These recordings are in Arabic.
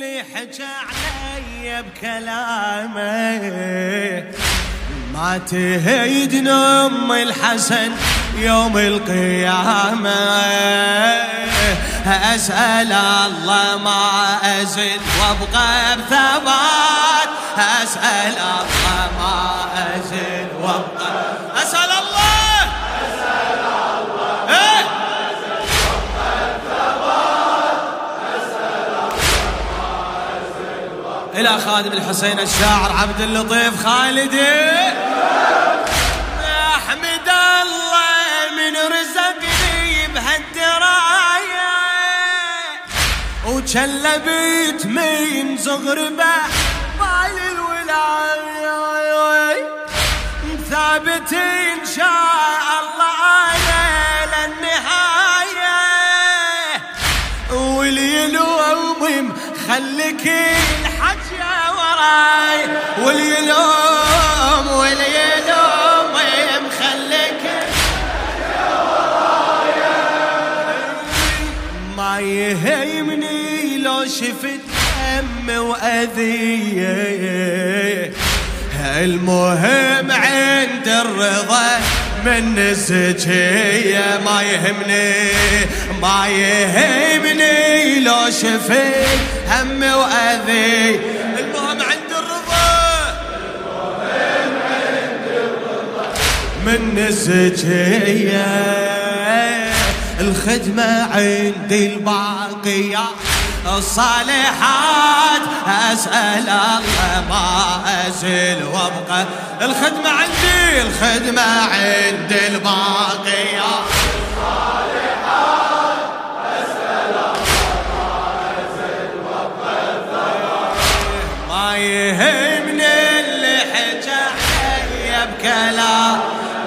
اللي حكى علي بكلامه. ما تهيد نم الحسن يوم القيامة. أسأل الله ما أزل وأبقى بثبات أسأل الله ما أزل وأبقى إلى خادم الحسين الشاعر عبد اللطيف خالدي أحمد الله من رزقني بهالدراية. وجلبت من زغربة مال الولاية. ثابت إن شاء الله أنا للنهاية واليلوم خليك واليلوم واليلوم مخليك. ما يهمني لو شفت هم وأذية. المهم عند الرضا من الزكية ما يهمني ما يهمني لو شفت هم وأذي من الزكية الخدمة عندي الباقية الصالحات أسأل الله ما أزل وأبقى. الخدمة عندي الخدمة عندي الباقية.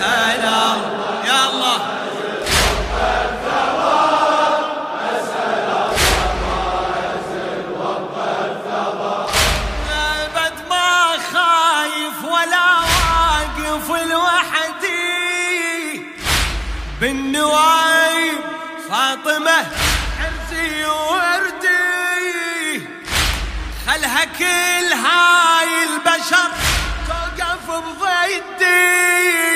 أسأل الله يا الله بالنوايب فاطمة عرسي وردي خلها كل هاي البشر توقف بضيدي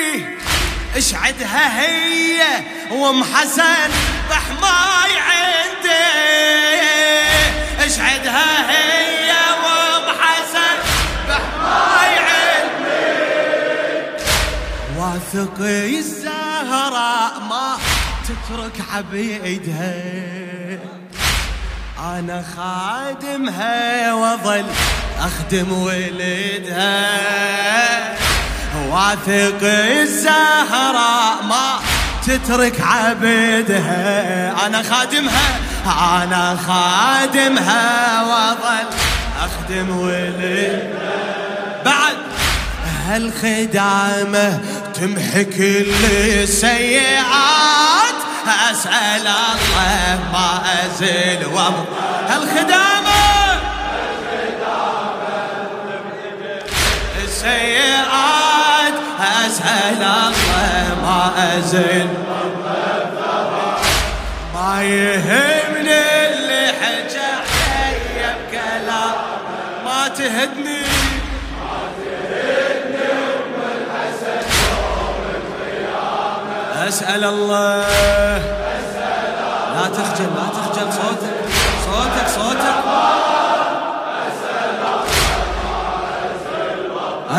اشعدها هي وام حسن بحماي عندي اشعدها هي وام حسن بحماي عندي واثق الزهراء ما تترك عبيدها. أنا خادمها واظل أخدم ولدها. واثق الزهراء ما تترك عبدها. أنا خادمها أنا خادمها وأظل أخدم ولدها بعد هالخدامة تمحي كل السيئات. أسأل الله ما أزل وابقى هالخدامة السيئات أسأل الله ما أزل ما يهمني اللي حكى علي بكلام ما تهدني أسأل الله لا تخجل لا تخجل صوتك صوتك صوتك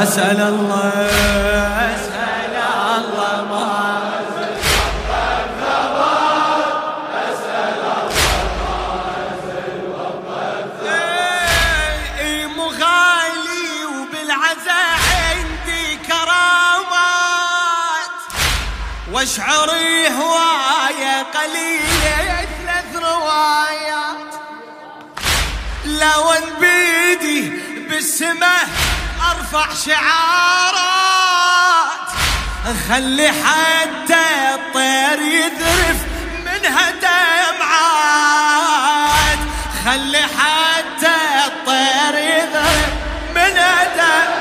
أسأل الله أسأل الله. واشعري هواية قليلة ثلاث روايات. لو ان بيدي بالسماء أرفع شعارات. خلي حتى الطير يذرف منها دمعات. خلي حتى الطير يذرف منها دمعات.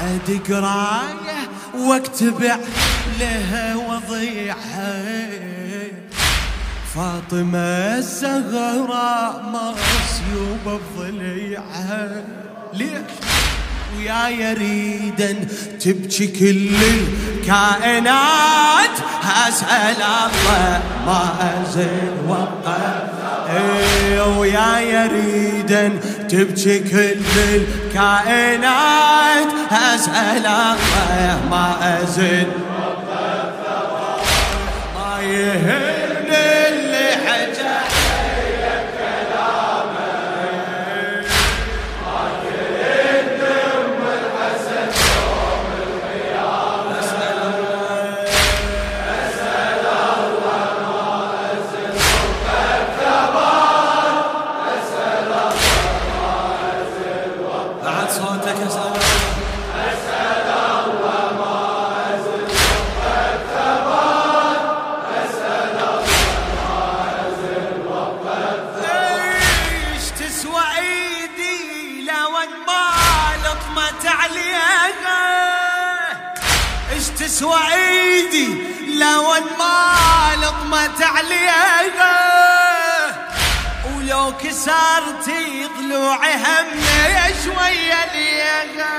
أدق راية واكتب لها وضيعها فاطمة الزهراء مصيوبة بضليعها ليش ويا يريدا تبكي كل الكائنات. أسأل الله ما أزل وقف. إيه ويا يريدا تبكي كل الكائنات أسأل الله ما أزل ما يهم تسوى ايدي لو ما لطمت عليها. ولو كسرتي ضلوعي همي شوية ليها.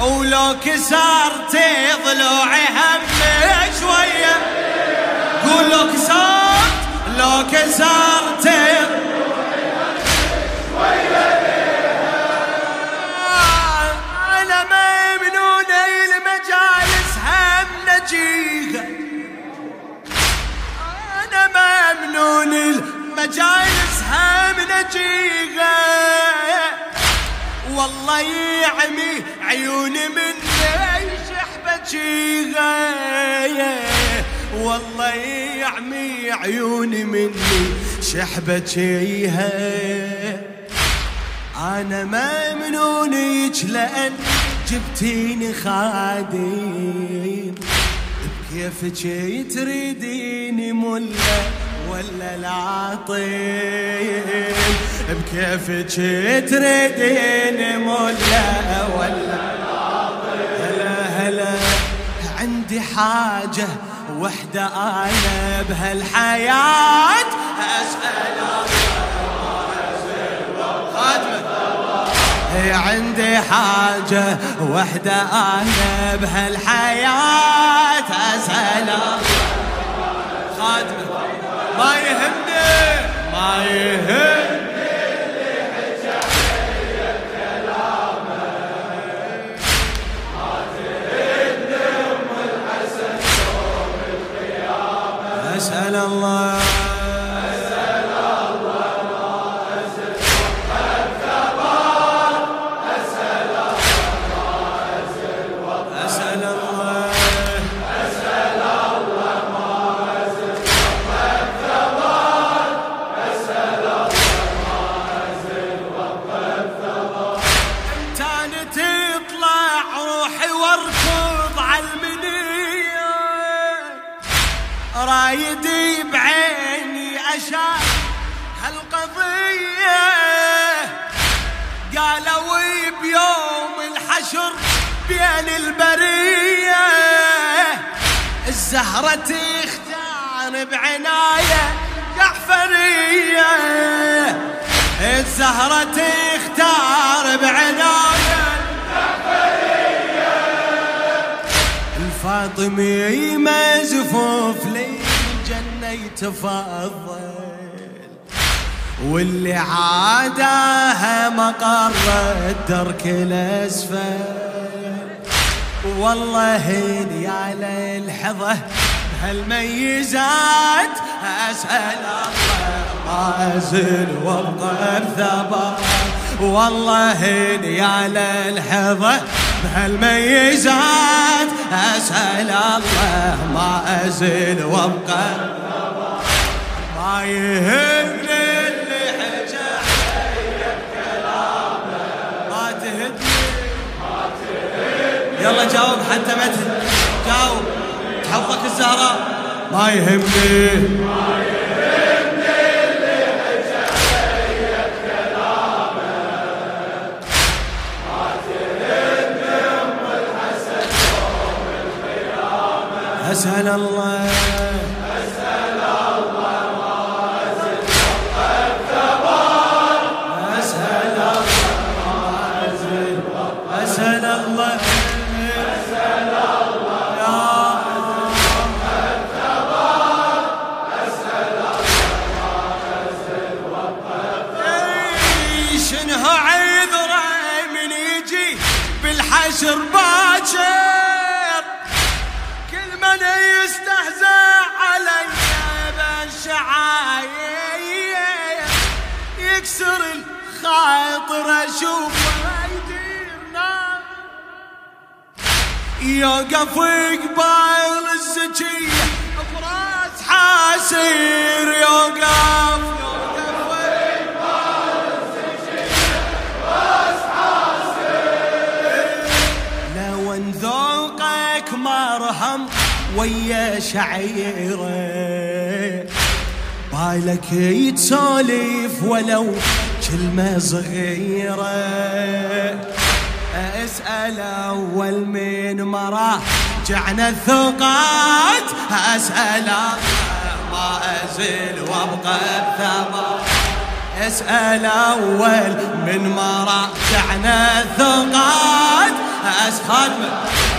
ولو كسرتي ضلوعي همي شوية. قول لو كسرت لو كسرتي ممنون المجالس هم نجيها والله يعمي عيوني من شحبة جيها والله يعمي عيوني مني شحبة جيها أنا ممنونك لأن جبتيني خادم. كيف جي تريديني ملا ولا العطيم بكيف جي تريديني ملا ولا هلا هلا عندي حاجة وحدة أنا بهالحياة. أسأل عندي حاجة وحدة أنا بهالحياة. أسأل خادمة. ما يهمني ما يهمني أسأل الله. رايدي بعيني أشاف هالقضية قالوا بيوم الحشر بين البرية الزهرة تختار بعناية جعفرية الزهرة تختار بعناية الفاطمي مزفوف لي يتفضل واللي عاداها مقر الدرك الأسفل. والله يا للحظة هالميزات أسأل الله ما أزل وابقى بثبات والله يا للحظة بهالميزات أسأل الله ما أزل وابقى ما يهمني اللي حجى علي ما تهدني ما تهدني يلا جاوب حتى ما جاوب. تحفظك الزهراء ما يهمني ما يهمني اللي حجى ما ام يوم القيامه الله. الحشر باكر كل من يستهزأ علي بالشعاير يكسر الخاطر اشوفه يديرنا. يوقف قبال الزكية براس حاسير يوقف. شعيره. بالك يتسولف ولو كلمة صغيرة. أسأل أول من مرة جعنا الثقات. أسأل ما أزل وأبقى الثبات أسأل أول من مرة جعنا الثقات. أس خادمه